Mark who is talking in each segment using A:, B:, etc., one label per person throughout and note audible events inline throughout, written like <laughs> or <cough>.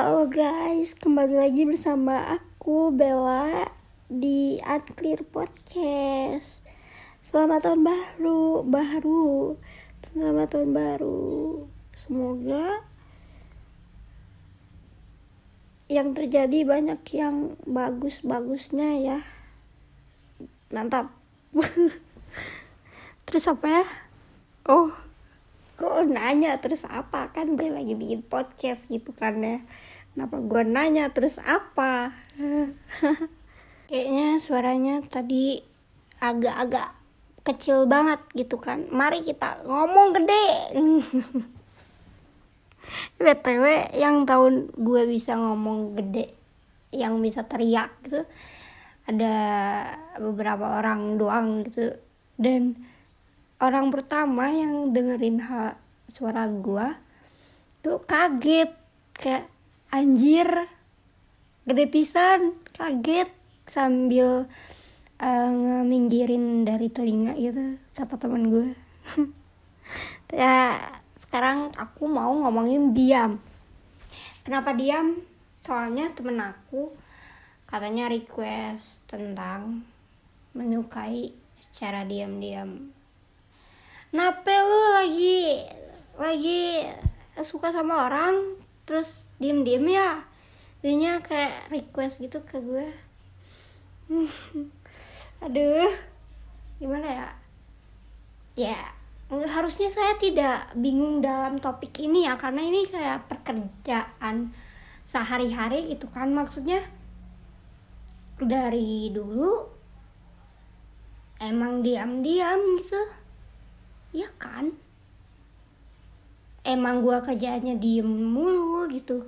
A: Halo guys, kembali lagi bersama aku Bella di Unclear Podcast. Selamat tahun baru, baru. Selamat tahun baru. Semoga yang terjadi banyak yang bagus-bagusnya ya. Mantap. <laughs> Terus apa ya? Oh, kok nanya terus apa kan gue lagi bikin podcast gitu kan ya kenapa gue nanya terus apa? Kayaknya suaranya tadi agak-agak kecil banget gitu kan. Mari kita ngomong gede. <laughs> Btw yang tahun gue bisa ngomong gede yang bisa teriak gitu ada beberapa orang doang gitu. Dan orang pertama yang dengerin ha, suara gua tuh kaget. Kayak anjir. Gede pisan kaget sambil uh, minggirin dari telinga gitu kata teman gue. <laughs> Ya sekarang aku mau ngomongin diam. Kenapa diam? Soalnya temen aku katanya request tentang menyukai secara diam-diam. Nape lu lagi lagi suka sama orang terus diem diem ya. Jadinya kayak request gitu ke gue. <laughs> Aduh gimana ya? Ya harusnya saya tidak bingung dalam topik ini ya karena ini kayak pekerjaan sehari-hari gitu kan. Maksudnya dari dulu emang diam-diam gitu. Ya kan emang gue kerjaannya diem mulu gitu.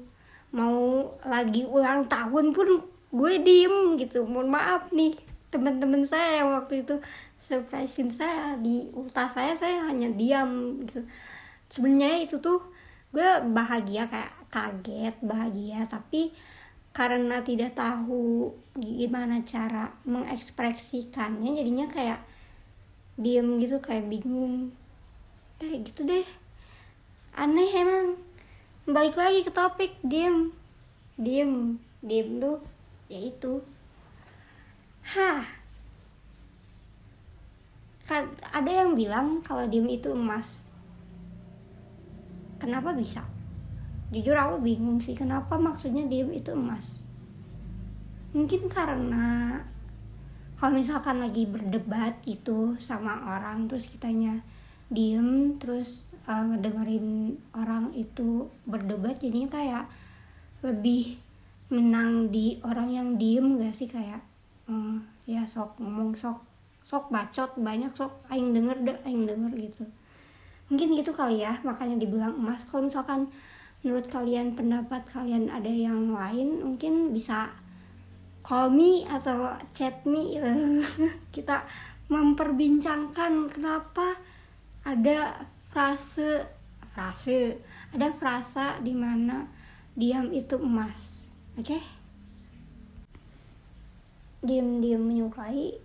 A: Mau lagi ulang tahun pun gue diem gitu. Mohon maaf nih teman-teman saya yang waktu itu surprisein saya. Di ultah saya saya hanya diam gitu. Sebenarnya itu tuh gue bahagia kayak kaget bahagia. Tapi karena tidak tahu gimana cara mengekspresikannya jadinya kayak diem gitu kayak bingung. Kayak gitu deh aneh emang. Balik lagi ke topik diem. Diem diem tuh ya itu. Hah. Kan ada yang bilang kalau diem itu emas. Kenapa bisa? Jujur aku bingung sih kenapa maksudnya diem itu emas? Mungkin karena kalau misalkan lagi berdebat gitu sama orang terus kitanya diem terus uh, ngedengerin orang itu berdebat jadinya kayak lebih menang di orang yang diem gak sih? Kayak uh, ya sok ngomong sok sok bacot banyak sok aing denger deh aing denger gitu. Mungkin gitu kali ya makanya dibilang emas. Kalau misalkan menurut kalian pendapat kalian ada yang lain mungkin bisa call me atau chat me. <laughs> Kita memperbincangkan kenapa ada frase. Frase. Ada frasa di mana diam itu emas. Oke? Okay? diam-diam menyukai.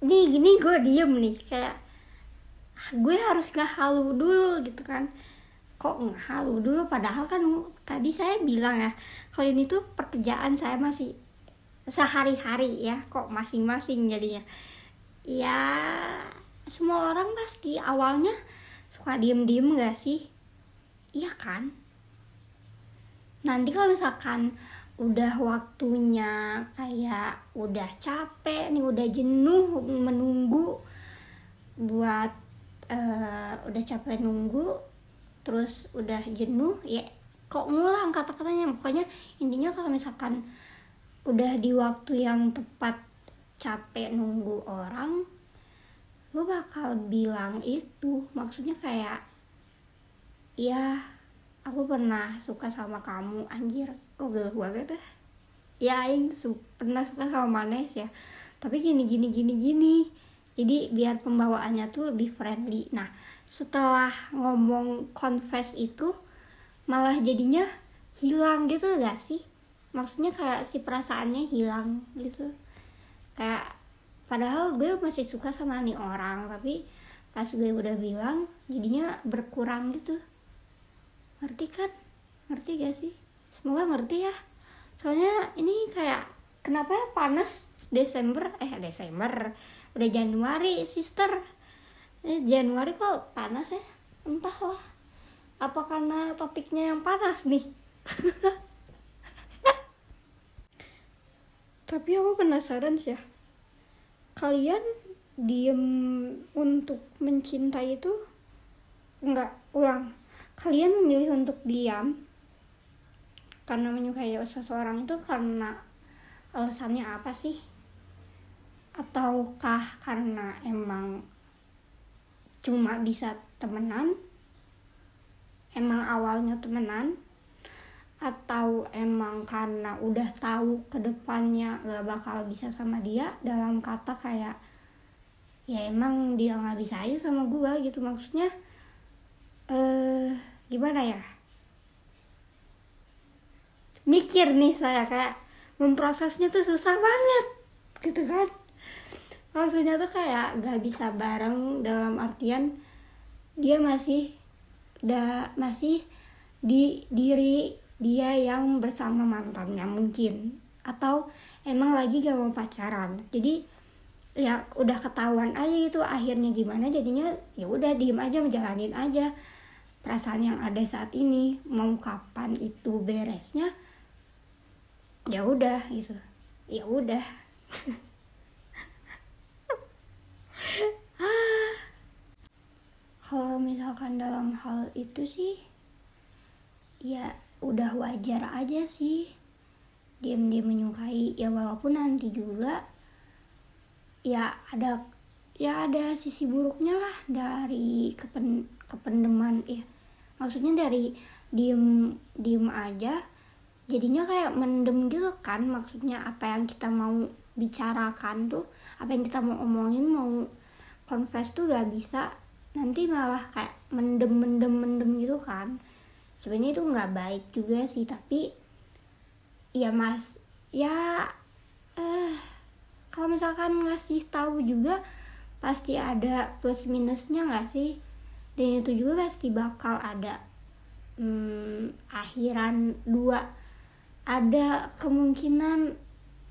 A: Nih gini gue diem nih. Kayak gue harus gak halu dulu gitu kan. Kok ngehalu dulu? Padahal kan tadi saya bilang ya kalau ini tuh pekerjaan saya masih sehari-hari ya kok masing-masing jadinya ya semua orang pasti awalnya suka diem-diem gak sih? Iya kan? Nanti kalau misalkan udah waktunya kayak udah capek nih udah jenuh menunggu buat uh, udah capek nunggu terus udah jenuh ya kok ngulang kata-katanya. Pokoknya intinya kalau misalkan udah di waktu yang tepat capek nunggu orang gue bakal bilang itu. Maksudnya kayak ya aku pernah suka sama kamu. Anjir kok gak banget deh ya aing su pernah suka sama manes ya. Tapi gini gini gini gini. Jadi biar pembawaannya tuh lebih friendly. Nah setelah ngomong confess itu malah jadinya hilang gitu gak sih? Maksudnya kayak si perasaannya hilang gitu kayak padahal gue masih suka sama nih orang tapi pas gue udah bilang jadinya berkurang gitu. Ngerti kan ngerti gak sih? Semoga ngerti ya. Soalnya ini kayak kenapa ya panas Desember? Eh Desember. Udah Januari sister. Eh, Januari kok panas ya? Entahlah. Apa karena topiknya yang panas nih <laughs> tapi aku penasaran sih ya. Kalian diem untuk mencintai itu enggak ulang. Kalian memilih untuk diam karena menyukai seseorang itu karena alasannya apa sih? Ataukah karena emang cuma bisa temenan? Emang awalnya temenan atau emang karena udah tahu ke depannya gak bakal bisa sama dia dalam kata kayak ya emang dia nggak bisa aja sama gue gitu. Maksudnya eh gimana ya? Mikir nih saya kayak memprosesnya tuh susah banget gitu kan? Maksudnya tuh kayak gak bisa bareng dalam artian dia masih da masih di diri dia yang bersama mantannya mungkin. Atau emang lagi gak mau pacaran. Jadi ya udah ketahuan aja gitu akhirnya gimana jadinya ya udah diem aja menjalanin aja perasaan yang ada saat ini. Mau kapan itu beresnya ya udah gitu. Ya udah. <laughs> Ah. kalau misalkan dalam hal itu sih ya udah wajar aja sih. Diam dia menyukai. Ya walaupun nanti juga ya ada ya ada sisi buruknya lah dari kepen kependeman ya maksudnya dari diem diem aja jadinya kayak mendem gitu kan. Maksudnya apa yang kita mau bicarakan tuh apa yang kita mau omongin mau confess tuh gak bisa. Nanti malah kayak mendem mendem mendem gitu kan sebenarnya itu nggak baik juga sih tapi ya mas ya eh kalau misalkan ngasih tahu juga pasti ada plus minusnya nggak sih? Dan itu juga pasti bakal ada hmm, akhiran dua. Ada kemungkinan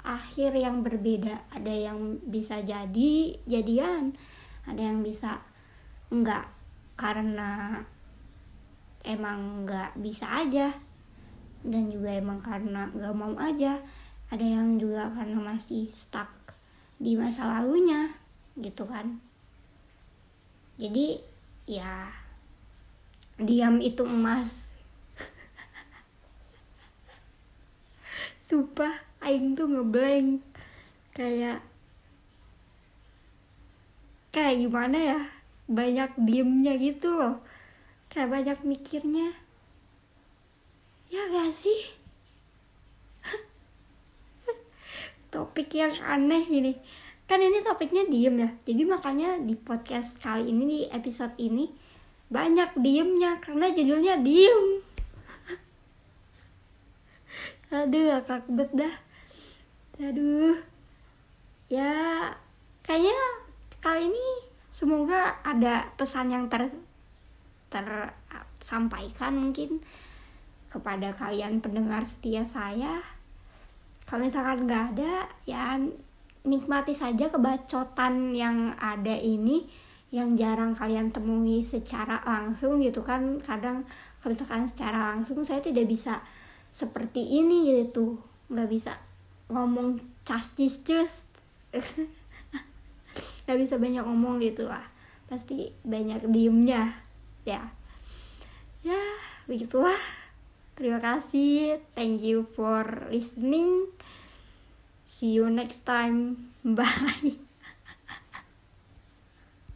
A: akhir yang berbeda. Ada yang bisa jadi jadian ada yang bisa enggak karena emang enggak bisa aja. Dan juga emang karena enggak mau aja ada yang juga karena masih stuck di masa lalunya gitu kan. Jadi ya diam itu emas. <laughs> Sumpah aing tuh ngeblank. Kayak kayak gimana ya banyak diemnya gitu loh kayak banyak mikirnya. Ya gak sih? <laughs> Topik yang aneh ini. Kan ini topiknya diem ya. Jadi makanya di podcast kali ini di episode ini banyak diemnya. Karena judulnya diem. <laughs> Aduh akak bet dah. Aduh. Ya kayaknya kali ini semoga ada pesan yang ter tersampaikan mungkin kepada kalian pendengar setia saya. Kalau misalkan nggak ada ya nikmati saja kebacotan yang ada ini yang jarang kalian temui secara langsung gitu kan. Kadang kalau misalkan secara langsung saya tidak bisa seperti ini gitu. Nggak bisa ngomong cas cus <laughs> nggak bisa banyak ngomong gitu lah. Pasti banyak diemnya ya. Ya begitulah. Terima kasih. Thank you for listening. See you next time. <laughs> Bye